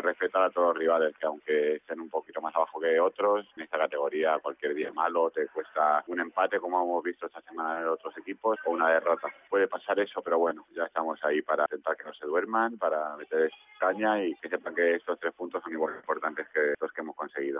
respetar a todos los rivales, que aunque estén un poquito más abajo que otros, en esta categoría cualquier día malo te cuesta un empate, como hemos visto esta semana en otros equipos, o una derrota. Puede pasar eso, pero bueno, ya estamos ahí para intentar que no se duerman, para meter caña y que sepan que estos tres puntos son igual importantes que los que hemos conseguido.